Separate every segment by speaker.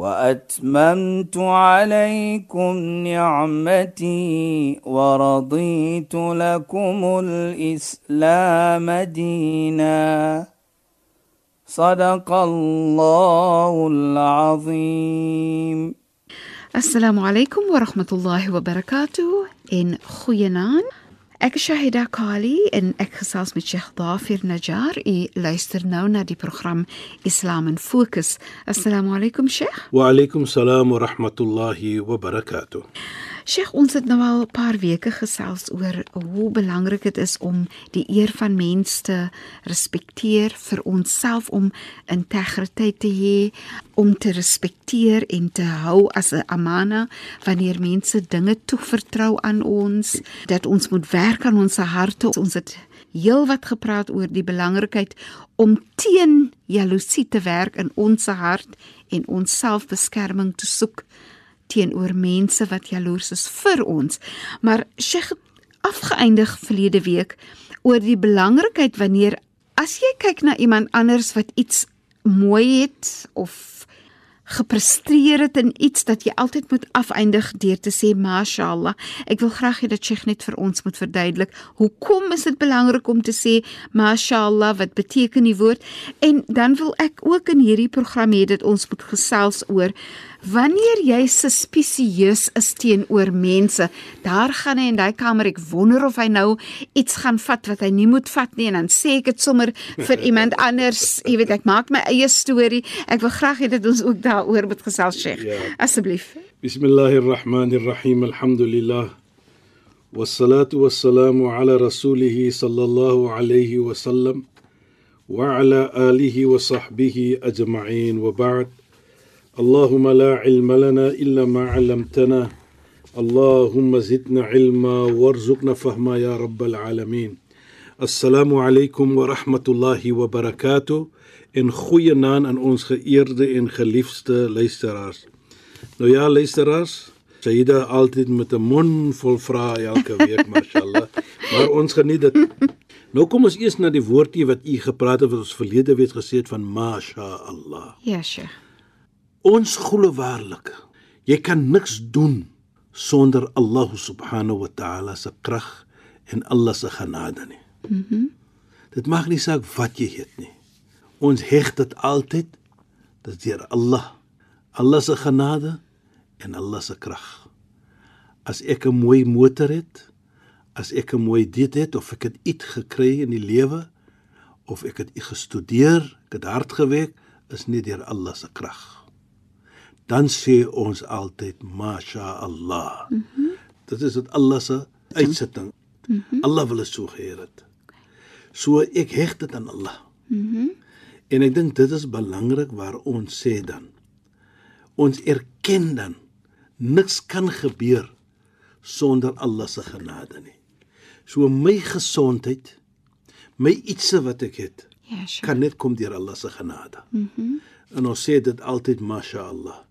Speaker 1: وأتممت عليكم نعمتي ورضيت لكم الإسلام دينا. صدق الله العظيم.
Speaker 2: السلام عليكم ورحمة الله وبركاته. إن خوينان Ek is Shahida Kali en ek gesels met Sheikh Dafir Najjar. U luister nou na die program Islam in Fokus. Assalamu alaykum Sheikh.
Speaker 3: Wa alaykum salaam wa rahmatullahi wa barakatuh.
Speaker 2: Sheikh, ons het nou al 'n paar weke gesels oor hoe belangrik dit is om die eer van mense te respekteer vir onsself om integriteit te hê, om te respekteer en te hou as 'n amana wanneer mense dinge toevertrou aan ons, dat ons moet werk aan ons harte. Ons het heel wat gepraat oor die belangrikheid om teen jaloesie te werk in ons hart en ons selfbeskerming te soek teenoor mense wat jaloers is vir ons. Maar Sheikh afgeëindig verlede week oor die belangrikheid wanneer as jy kyk na iemand anders wat iets mooi het of gepresteer het in iets dat jy altyd moet afeindig deur te sê mashallah. Ek wil graag hê dat Sheikh net vir ons moet verduidelik hoekom is dit belangrik om te sê mashallah wat beteken die woord en dan wil ek ook in hierdie program hê dat ons moet gesels oor Wanneer jy suspisieus is teenoor mense, daar gaan hy in daai kamer, ek wonder of hy nou iets gaan vat wat hy nie moet vat nie en dan sê ek dit sommer vir iemand anders. Jy weet, ek maak my eie storie. Ek wil graag hê dat ons ook daaroor moet gesels, Sheikh.
Speaker 3: Ja.
Speaker 2: Asseblief.
Speaker 3: Bismillahirrahmanirrahim. Alhamdulillah. والصلاة والسلام على رسوله صلى الله عليه وسلم وعلى آله وصحبه أجمعين وبعد اللهم لا علم لنا إلا ما علمتنا اللهم زدنا علما وارزقنا فهما يا رب العالمين Assalamu alaykum wa rahmatullahi wa barakatuh en goeienaand aan ons geëerde en geliefde luisteraars. Nou ja, luisteraars, Saida altyd met 'n mond vol vrae elke week, mashallah, maar ons geniet dit. Nou kom ons eers na die woordjie wat u gepraat het wat ons verlede week gesê het van mashallah.
Speaker 2: Ja, Sheikh.
Speaker 3: Ons glo waarlik, jy kan niks doen sonder Allah subhanahu wa ta'ala se krag en Allah se genade nie. Mm dit maak nie saak wat jy het nie. Ons heg dit altyd dat deur Allah, Allah se genade en Allah se krag. As ek 'n mooi motor het, as ek 'n mooi dit het of ek het iets gekry in die lewe of ek het gestudeer, ek het hard gewerk, is nie deur Allah se krag dan sê ons altyd masha Allah. Mm -hmm. Dit is dit Allah se uitsetting. Mm -hmm. Allah wil dit so geheer het. So ek heg dit aan Allah. Mhm. Mm en ek dink dit is belangrik waar ons sê dan ons erken dan niks kan gebeur sonder Allah se genade nie. So my gesondheid, my ietsie wat ek het,
Speaker 2: Ja, Sheikh.
Speaker 3: kan net kom deur Allah se genade. Mhm. Mm en ons sê dit altyd masha Allah.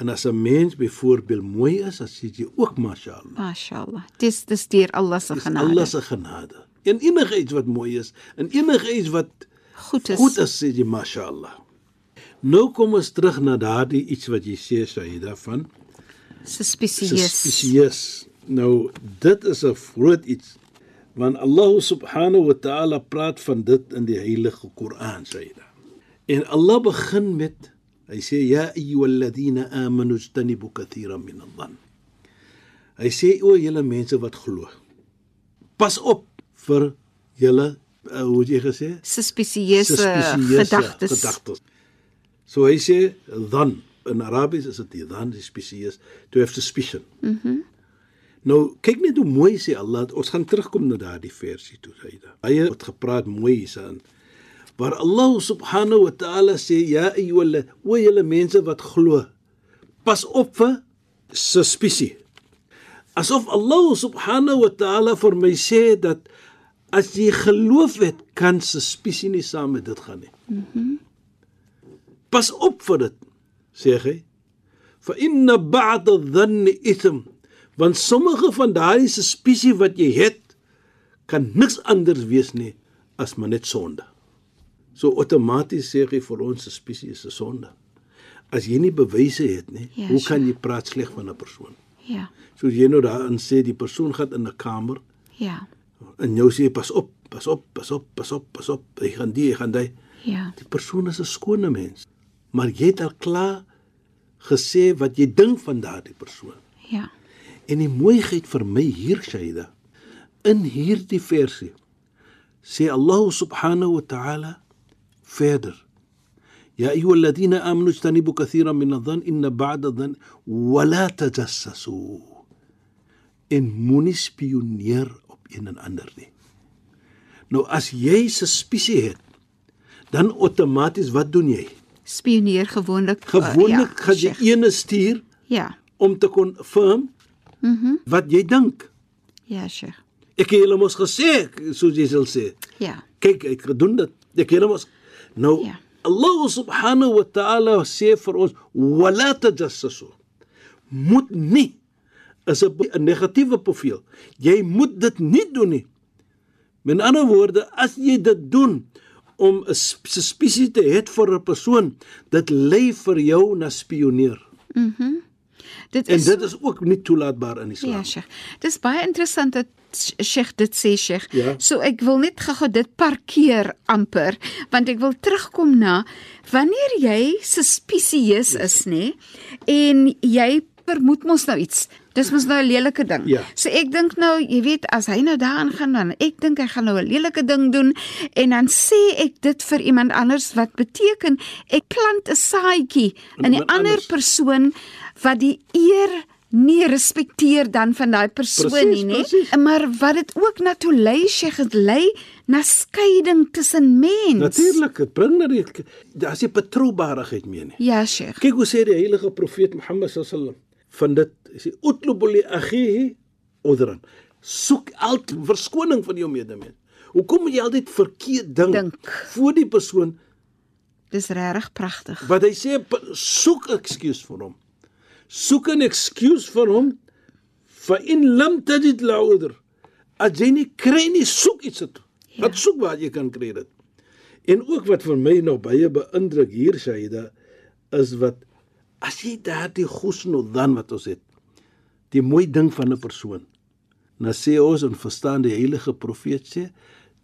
Speaker 3: En as 'n mens byvoorbeeld mooi is, dan sê jy ook mashallah.
Speaker 2: Mashallah. Dis dis deur Allah se genade.
Speaker 3: Allah se genade. En enige iets wat mooi is, en enige iets wat
Speaker 2: goed is.
Speaker 3: goed is, sê jy mashallah. Nou kom ons terug na daardie iets wat jy sê Shaida van
Speaker 2: Suspicious.
Speaker 3: suspicious. Nou dit is 'n groot iets want Allah subhanahu wa ta'ala praat van dit in die heilige Koran Shaida. En Allah begin met Hy sê ja ayyuhalladhina amanu istanibu katiran min adh-dhann. Hy sê o julle mense wat glo. Pas op vir julle uh, hoe het jy gesê?
Speaker 2: Suspicieuse gedagtes.
Speaker 3: gedagtes. So hy sê dan in Arabies is dit dan suspicious to have suspicion. Mhm. Mm nou kyk net hoe mooi sê Allah, ons gaan terugkom na daardie versie toe hyde. Hy het gepraat mooi hiersan waar Allah subhanahu wa ta'ala sê ja ayyuhal o julle mense wat glo pas op vir suspisie Asof Allah subhanahu wa ta'ala vir my sê dat as jy geloof het, kan suspisie nie saam met dit gaan nie. Mhm. Mm Pas op vir dit, sê hy. Fa inna ba'da dhanni ithm. Want sommige van daardie suspisie wat jy het, kan niks anders wees nie as maar net sonde. So outomaties sê hy vir ons suspisie is 'n sonde. As jy nie bewyse het nie,
Speaker 2: Ja,
Speaker 3: hoe kan jy praat sleg van 'n persoon?
Speaker 2: Ja.
Speaker 3: So jy nou daarin sê die persoon gaan in 'n kamer
Speaker 2: Ja
Speaker 3: en jou sê pas op, pas op, pas op, pas op, pas op. Hy gaan die, hy gaan daai.
Speaker 2: Ja.
Speaker 3: Die persoon is 'n skone mens. Maar jy het al klaar gesê wat jy dink van daardie persoon.
Speaker 2: Ja.
Speaker 3: En die mooiheid vir my hier Shaida in hierdie versie sê Allah subhanahu wa ta'ala verder يا أيها الذين آمنوا اجتنبوا كثيرا من الظن إن بعد الظن ولا تجسسوا en moenie spioneer op een en ander nie. Nou as jy suspisie het, dan outomaties wat doen jy?
Speaker 2: Spioneer gewoonlik. uh,
Speaker 3: Gewoonlik
Speaker 2: ja,
Speaker 3: gaan jy
Speaker 2: Sheikh.
Speaker 3: ene stuur
Speaker 2: Ja.
Speaker 3: om te confirm
Speaker 2: Mhm. Mm
Speaker 3: wat jy dink.
Speaker 2: ja, Sheikh.
Speaker 3: Ek het julle mos gesê, soos jy sal sê.
Speaker 2: Ja.
Speaker 3: Kyk, ek gedoen dit. Ek julle mos nou
Speaker 2: Ja.
Speaker 3: Allah subhanahu wa ta'ala sê vir ons wala tajassasu. Moet nie is 'n negatiewe profiel. Jy moet dit nie doen nie. Met ander woorde, as jy dit doen om 'n sp- suspisie te hê vir 'n persoon, dit lei vir jou na spioneer.
Speaker 2: Dit
Speaker 3: En
Speaker 2: is
Speaker 3: dit is ook nie toelaatbaar in Islam.
Speaker 2: Ja, Sheikh. Dis baie interessant dat Sheikh dit sê, Sheikh.
Speaker 3: Ja.
Speaker 2: So ek wil net gou-gou dit parkeer amper, want ek wil terugkom na wanneer jy suspisieus is, nê, en jy vermoed mos nou iets. Dis mos nou 'n lelike ding.
Speaker 3: Ja.
Speaker 2: So ek dink nou, jy weet, as hy nou daarin gaan dan ek dink hy gaan nou 'n lelike ding doen en dan sê ek dit vir iemand anders wat beteken ek plant 'n saadjie
Speaker 3: In iemand
Speaker 2: ander
Speaker 3: anders.
Speaker 2: persoon wat die eer nie respekteer dan van daai persoon
Speaker 3: Presies,
Speaker 2: nie, nê?
Speaker 3: presies.
Speaker 2: Maar wat dit ook na toe lei, Sheikh, dit lei na skeiding tussen mens.
Speaker 3: Natuurlik, dit bring na die daar's nie betroubaarheid meer nie.
Speaker 2: Ja, Sheikh.
Speaker 3: Kyk hoe sê die heilige profeet Mohammed sallam van dit. Hy sê utlubu li akhihi udran. Soek altyd verskoning van jou medemens. Hoekom moet jy altyd verkeerd dink,
Speaker 2: Dink.
Speaker 3: voor die persoon
Speaker 2: Dis regtig pragtig.
Speaker 3: wat hy sê soek ekskuus vir hom. Soek 'n ekskuus vir hom fa in lam tajid la udr. As jy nie kry nie, soek iets uit.
Speaker 2: Ja.
Speaker 3: Wat soek waar jy kan kry dit. En ook wat vir my nog baie beïndruk hier Shaida is wat as jy daardie husnul dan wat ons het, die mooi ding van 'n persoon. Nou sê ons en verstaan die heilige profeet sê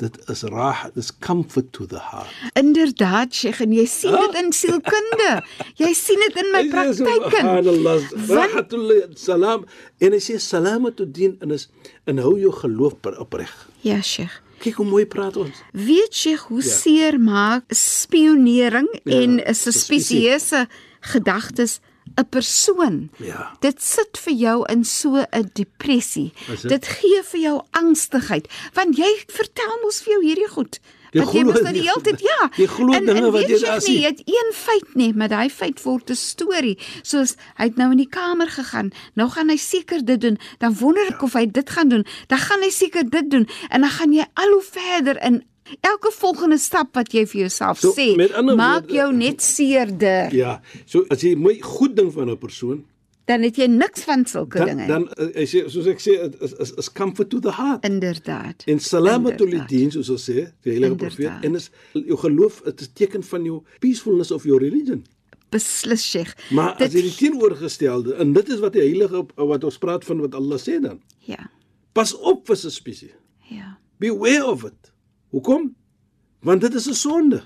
Speaker 3: dit is rah, dis comfort to the heart.
Speaker 2: Inderdaad, Sheikh, en jy sien dit in sielkunde. Jy sien dit in my praktyk.
Speaker 3: Subhanallah. Rahatul salam. En hy sê salamatu din en is en hou jou geloof opreg.
Speaker 2: Ja, Sheikh.
Speaker 3: Kyk hoe mooi praat ons.
Speaker 2: Weet jy hoe
Speaker 3: Ja.
Speaker 2: seer maak spionering
Speaker 3: Ja,
Speaker 2: en 'n suspisieuse gedagtes 'n persoon?
Speaker 3: Ja.
Speaker 2: Dit sit vir jou in so 'n depressie.
Speaker 3: Dit?
Speaker 2: Gee vir jou angstigheid want jy vertel mos vir jou hierdie goed.
Speaker 3: Jy
Speaker 2: Wat jy mos nou die hele tyd ja.
Speaker 3: Jy glo dinge wat jy sien.
Speaker 2: Jy het een feit nie, maar daai feit word 'n storie. Soos hy het nou in die kamer gegaan. Nou gaan hy seker dit doen. Dan wonder ek of hy dit gaan doen. Dan gaan hy seker dit doen en dan gaan jy al hoe verder in elke volgende stap wat jy vir jouself
Speaker 3: So,
Speaker 2: sê, maak
Speaker 3: woorde-
Speaker 2: jou net seerder.
Speaker 3: Ja. So as jy mooi goed ding van 'n persoon,
Speaker 2: Dan het jy niks van sulke dinge.
Speaker 3: dan uh, hy sê soos ek sê is is, is comfort to the heart.
Speaker 2: Inderdaad.
Speaker 3: En salamatul din soos ons sê, die heilige profeet en is jou geloof dit is teken van jou peacefulness of your religion.
Speaker 2: Beslis Sheikh.
Speaker 3: Maar as jy die teenoorgestelde en dit is wat die heilige wat ons praat van wat Allah sê dan.
Speaker 2: Ja.
Speaker 3: Pas op vir suspisie.
Speaker 2: Ja.
Speaker 3: Beware of it. Hoekom? Want dit is 'n sonde.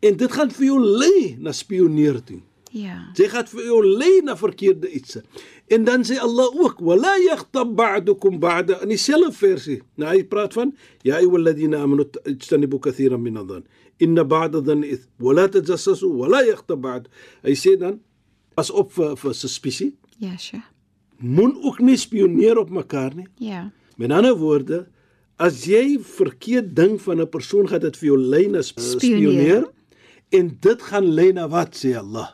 Speaker 3: En dit gaan vir jou lei na spioneer toe.
Speaker 2: Ja.
Speaker 3: Dit gaan vir jou lei na verkeerde iets. En dan sê Allah ook: "Wala yaghtab ba'dukum ba'da." In dieselfde versie. Nou hy praat van: "Ya ayyuhalladhina amanu ijtanibu kathiran min adh-dhann. Inna ba'da dhanni ith. Wala tajassasu wala yaghtab ba'd." Hy sê dan: "Pas op vir vir suspisie.
Speaker 2: Ja, Sheikh.
Speaker 3: Moen ook nie spioneer op mekaar nie."
Speaker 2: Ja.
Speaker 3: Met ander woorde, as jy verkeerd ding van 'n persoon gaan dit vir jou lei na sp-
Speaker 2: Spioneer.
Speaker 3: en dit gaan lei na wat sê Allah?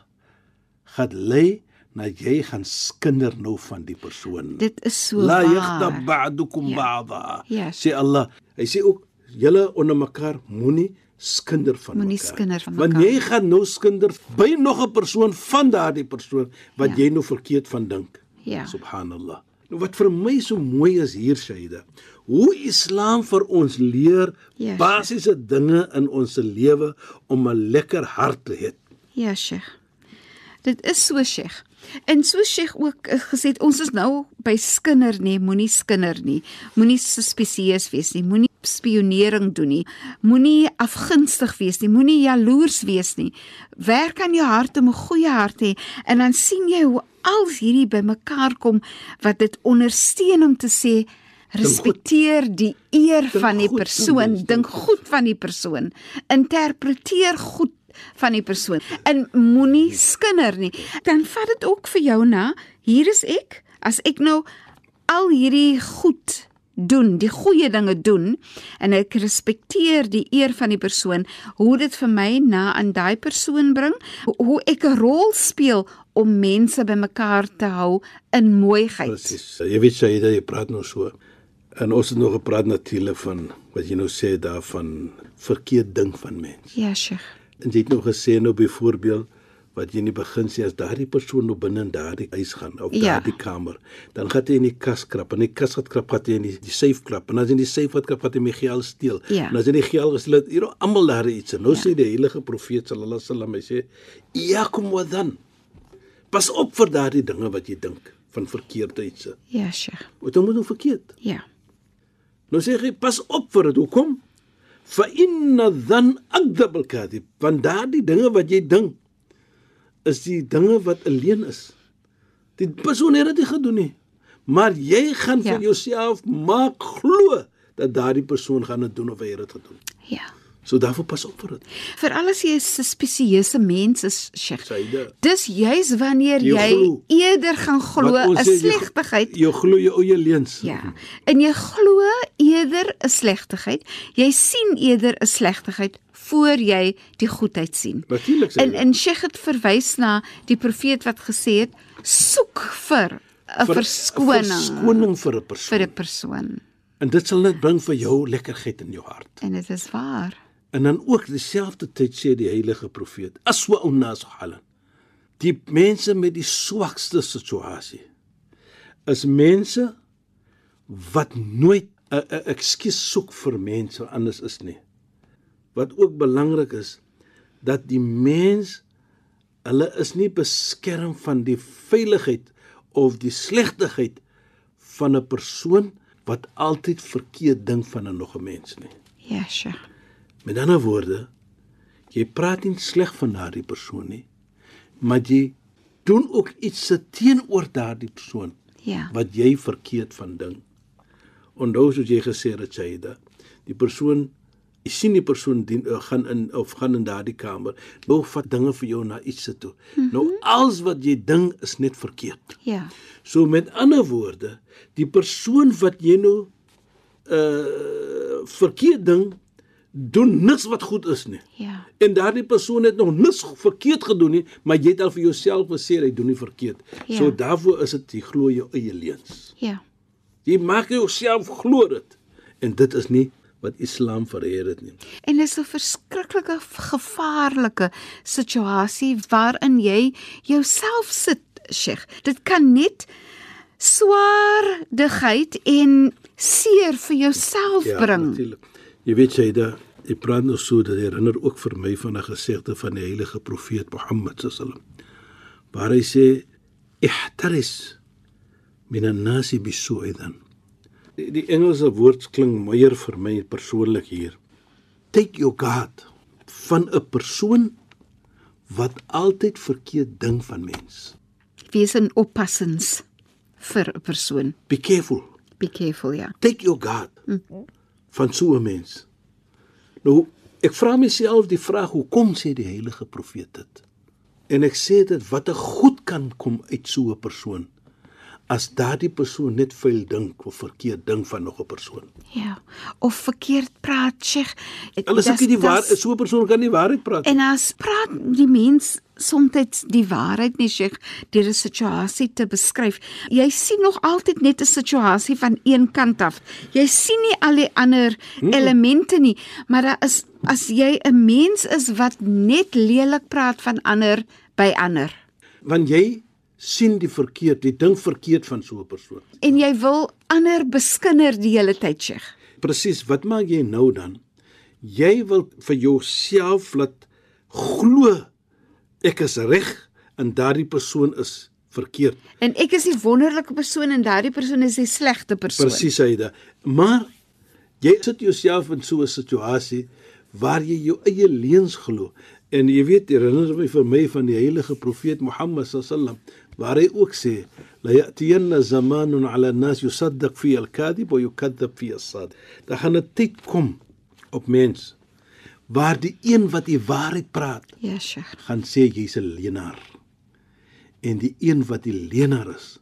Speaker 3: Gaan lei nou jy gaan skinder nou van die persoon.
Speaker 2: Dit is so
Speaker 3: La
Speaker 2: waar.
Speaker 3: yaghtab ba'dukum
Speaker 2: Ja.
Speaker 3: ba'dha.
Speaker 2: Yes.
Speaker 3: Sê Allah, hy sê ook julle onder mekaar moenie skinder van
Speaker 2: Moenie skinder van
Speaker 3: Want
Speaker 2: mekaar.
Speaker 3: jy gaan nou skinder by nog 'n persoon van daardie persoon wat
Speaker 2: Ja.
Speaker 3: jy nou verkeerd van dink.
Speaker 2: Ja.
Speaker 3: Subhanallah. Nou wat vir my so mooi is hier Shaida, hoe Islam vir ons leer
Speaker 2: Ja,
Speaker 3: basiese dinge in ons lewe om 'n lekker hart te hê.
Speaker 2: Ja, Sheikh. Dit is so, Sheikh. En so Sheikh ook uh, gesê het, ons is nou by skinder nê, moenie skinder nie. Moenie suspisieus wees nie, moenie spionering doen nie. Moenie afgunstig wees nie, moenie jaloers wees nie. Werk aan jou hart om 'n goeie hart te hê en dan sien jy hoe al hierdie bymekaar kom wat dit ondersteun om te sê respekteer die eer van die
Speaker 3: goed
Speaker 2: persoon,
Speaker 3: dink
Speaker 2: dink goed van die persoon, interpreteer goed van die persoon en moenie skinder nie. Dan vat dit ook vir jou na, hier is ek, as ek nou al hierdie goed doen, die goeie dinge doen en ek respekteer die eer van die persoon, hoe dit vir my na aan daai persoon bring, hoe, ek 'n rol speel om mense bymekaar te hou in mooiheid.
Speaker 3: Presies. Jy weet Shaida, jy praat nou so. En ons het nog gepraat natuurlik van wat jy nou sê daarvan verkeerd ding van mens.
Speaker 2: Ja, Sheikh.
Speaker 3: En jy het nou gesê nou byvoorbeeld wat jy in die begin sê as daardie persoon nou binne in daardie huis gaan of
Speaker 2: Ja.
Speaker 3: daardie kamer, dan gaan hy in die kas krap en die kas wat krap gaan hy in die, die safe krap en as hy in die safe wat krap gaan hy my geld steel.
Speaker 2: Ja.
Speaker 3: En as hy die geld gesteel het, hier almal daar iets. En nou sê die heilige profeet sallallahu alaihi wasallam hy sê iyakum wa dhan. Pas op vir daardie dinge wat jy dink van verkeerdheid.
Speaker 2: Ja, Sheikh.
Speaker 3: Want dan moet nou verkeerd.
Speaker 2: Ja.
Speaker 3: Nou sê hy pas op vir dit. Hoekom? Fa inna dhan akdab al-kadhib. Want daardie dinge wat jy dink is die dinge wat alleen is. Die persoon het dit gedoen nie. Maar jy gaan
Speaker 2: Ja.
Speaker 3: vir jouself maak glo dat daardie persoon gaan dit doen of hy het dit gedoen.
Speaker 2: Ja.
Speaker 3: So daarvoor pas op vir dit.
Speaker 2: Veral as jy 'n suspisieuse mens is, Sheikh. Dis juis wanneer
Speaker 3: Jy
Speaker 2: jy
Speaker 3: glo.
Speaker 2: eerder gaan glo 'n
Speaker 3: sê, jy-
Speaker 2: slegtigheid.
Speaker 3: Jy glo jou eie leuns.
Speaker 2: Ja. En jy glo eerder 'n slegtigheid. Jy sien eerder 'n slegtigheid voor jy die goedheid sien.
Speaker 3: Natuurlik
Speaker 2: En en Sheikh het verwys na die profeet wat gesê het: "Soek vir 'n
Speaker 3: Vir-
Speaker 2: verskoning
Speaker 3: Verskoning vir 'n persoon.
Speaker 2: vir 'n persoon."
Speaker 3: En dit sal net bring vir jou lekkerheid in jou hart.
Speaker 2: En dit is waar.
Speaker 3: En dan ook dieselfde tyd sê die heilige profeet: Aswa unnas halan. Die mense met die swakste situasie is mense wat nooit 'n 'n ekskuus soek vir mense anders is nie. Wat ook belangrik is dat die mens hulle is nie beskerm van die veiligheid of die slegtigheid van 'n persoon wat altyd verkeerd dink van 'n nog 'n mens nie.
Speaker 2: Ja, Sheikh.
Speaker 3: Met ander woorde, jy praat nie sleg van daardie persoon nie, maar jy doen ook iets se teenoor daardie persoon
Speaker 2: Ja.
Speaker 3: wat jy verkeerd van dink. Onthou soos jy gesê het, Shaida, die persoon jy sien die persoon dien uh, gaan in of gaan in daardie kamer, nou vat dinge vir jou na iets se toe. Mm -hmm. Nou alles wat jy dink is net verkeerd.
Speaker 2: Ja.
Speaker 3: So met ander woorde, die persoon wat jy nou uh verkeerd ding doen niks wat goed is nie.
Speaker 2: Ja.
Speaker 3: En daardie persoon het nog niks verkeerd gedoen nie, maar jy het al vir jouself gesê hy doen nie verkeerd.
Speaker 2: Ja.
Speaker 3: So daarvoor is dit jy glo jou eie leuns.
Speaker 2: Ja.
Speaker 3: Jy maak jouself glo dit. En dit is nie wat Islam verheer het nie.
Speaker 2: En dit is 'n verskriklike gevaarlike situasie waarin jy jouself sit, Sheikh. Dit kan net swaardigheid en seer vir jouself bring.
Speaker 3: natuurlik. Jy weet jy da jy praat nou so dat herinner ook vir my van 'n gesegde van die heilige profeet Mohammed sallam. Waar hy sê ihtaris min an-nasi bisu'idan. Die, die Engelse woord klink mooier vir my persoonlik hier. Take your guard van 'n persoon wat altyd verkeerd ding van mens.
Speaker 2: Wees in oppassings vir 'n persoon.
Speaker 3: Be careful.
Speaker 2: Be careful, ja.
Speaker 3: Take your guard van so 'n mens. Nou, ek vra myself die vraag, hoekom sê die heilige profeet dit? En ek sê dit wat 'n goed kan kom uit so 'n persoon as daardie persoon net vuil dink of verkeerd dink van nog 'n persoon.
Speaker 2: Ja. Of verkeerd praat, Sheikh.
Speaker 3: Hulle sê die waar so 'n persoon kan nie waarheid praat nie.
Speaker 2: En as praat die mens soms die waarheid nie Sheikh deur 'n situasie te beskryf. Jy sien nog altyd net 'n situasie van een kant af. Jy sien nie al die ander hmm. elemente nie, maar daar is as jy 'n mens is wat net lelik praat van ander by ander.
Speaker 3: Want jy sien die verkeerd, die ding verkeerd van so 'n persoon.
Speaker 2: En jy wil ander beskinder die hele tyd, Sheikh.
Speaker 3: Presies, wat maak jy nou dan? Jy wil vir jouself laat glo ek is reg en daardie persoon is verkeerd.
Speaker 2: En ek is die wonderlike persoon en daardie persoon is die slegte persoon.
Speaker 3: Presies, Aida. Maar jy sit jouself in so 'n situasie waar jy jou eie leuns glo. En jy weet, herinner my vir my van die heilige profeet Mohammed sallam waar hy ook sê la yatiyanna zamanun ala an-nas yusaddaq fi al-kadhib wa yukadzab fi as-sad. Daar gaan 'n tyd kom op mens waar die een wat die waarheid praat,
Speaker 2: ja, Sheikh,
Speaker 3: gaan sê jy's 'n leienaar. En die een wat die leienaar is,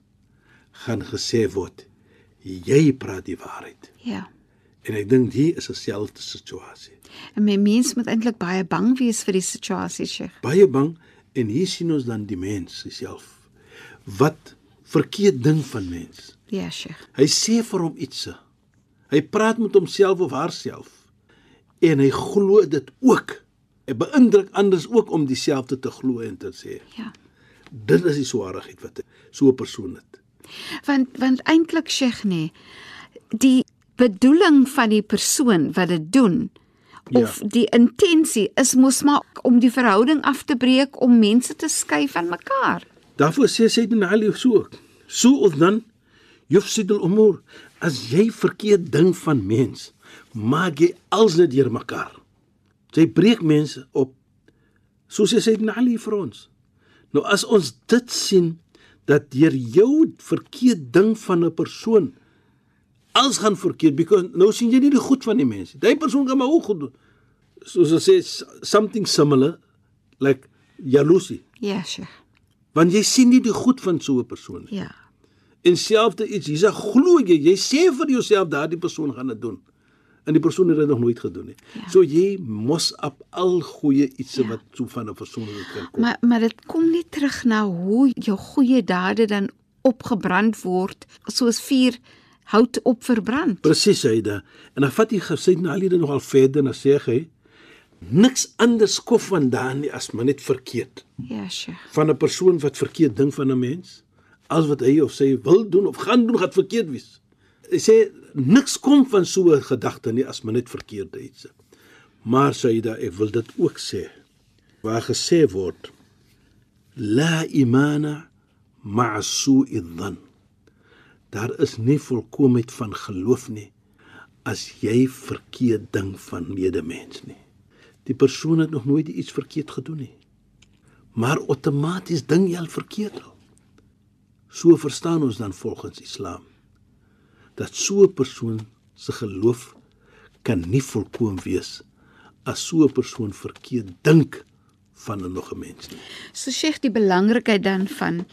Speaker 3: gaan gesê word jy praat die waarheid.
Speaker 2: Ja.
Speaker 3: En ek dink hier is 'n selfde situasie.
Speaker 2: En my mens moet eintlik baie bang wees vir die situasie, Sheikh.
Speaker 3: Baie bang en hier sien ons dan die mens self wat verkeerd ding van mens.
Speaker 2: Ja, Sheikh.
Speaker 3: Hy sê vir hom iets. Hy praat met homself of haarself en hy glo dit ook. Hy beïndruk anders ook om dieselfde te glo en te sê.
Speaker 2: Ja.
Speaker 3: Dit is die swaarheid wat so 'n persoon het.
Speaker 2: Want want eintlik Sheikh nee, die bedoeling van die persoon wat dit doen of ja. die intensie is mos maar om die verhouding af te breek om mense te skei van mekaar.
Speaker 3: Daarvoor sê Sayyidina Ali so. So of dan yufsidul umur as jy verkeerd ding van mens maak jy alles net deurmekaar. Jy breek mense op. Soos hy sê dit Ali vir ons. Nou as ons dit sien dat deur jou verkeerd ding van 'n persoon alles gaan verkeerd because nou sien jy nie die goed van die mense. Daai persoon gaan maar ook goed doen. Soos hy sê something similar like jaloesie.
Speaker 2: Ja, yes, sure.
Speaker 3: Want jy sien nie die goed van so 'n persoon nie.
Speaker 2: Ja.
Speaker 3: En selfde iets, jy sê glo jy, jy sê vir jouself daardie persoon gaan dit doen en die persoon het dit nog nooit gedoen nie. Ja. So jy mos op al goeie iets ja. wat so van 'n persoon kan kom.
Speaker 2: Maar maar dit kom nie terug na hoe jou goeie dade dan opgebrand word soos vuur hout op verbrand.
Speaker 3: Presies, Heide. En dan vat hy gesê na al hierdie nogal verder en sê hy niks anders kof vandaan nie as maar net verkeerd.
Speaker 2: Ja, sure.
Speaker 3: Van 'n persoon wat verkeerd ding van 'n mens, as wat hy of sy wil doen of gaan doen gaan verkeerd wees. Hy sê niks kom van so 'n gedagte nie as men net verkeerde iets. Maar Saida, ek wil dit ook sê. Waar gesê word la imana ma'a su'i dhann. Daar is nie volkomheid van geloof nie as jy verkeerd ding van medemens nie. Die persoon het nog nooit iets verkeerd gedoen nie. Maar outomaties ding jy al verkeerd. So verstaan ons dan volgens Islam dat so 'n persoon se geloof kan nie volkoem wees as so 'n persoon verkeerd dink van 'n nog 'n mens nie.
Speaker 2: So sê die belangrikheid dan van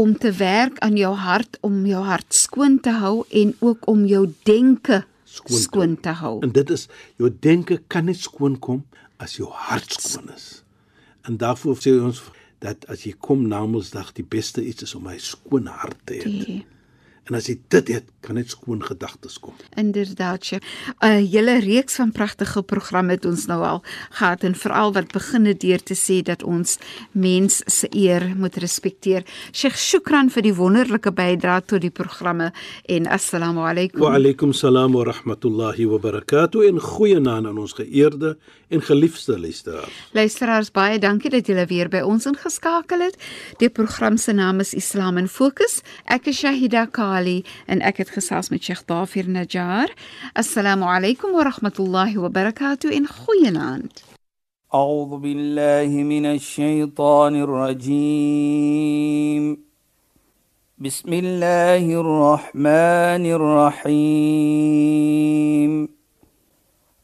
Speaker 2: om te werk aan jou hart om jou hart skoon te hou en ook om jou denke skoon, skoon te hou.
Speaker 3: En dit is jou denke kan net skoon kom as jou hart skoon is. En daarvoor sê ons dat as jy kom na Mondsdag die beste iets is om 'n skoon hart te hê. En as jy dit het, kan net skoon gedagtes kom.
Speaker 2: Inderdaad, sy. 'n Hele reeks van pragtige programme het ons nou al gehad en veral wat beginne deur te sê dat ons mens se eer moet respekteer. Sheikh, shukran vir die wonderlike bydrae tot die programme en assalamu alaykum.
Speaker 3: Wa alaykum salaam wa rahmatullahi wa barakatuh en goeienaand aan ons geëerde en geliefde luisteraars.
Speaker 2: Luisteraars, baie dankie dat julle weer by ons ingeskakel het. Die program se naam is Islam in Fokus. Ek is Shahida Kali التالي انأكد خصاص من شيخ ضافر نجار. السلام عليكم ورحمة الله وبركاته. إن خويناند
Speaker 1: أعوذ بالله من الشيطان الرجيم. بسم الله الرحمن الرحيم.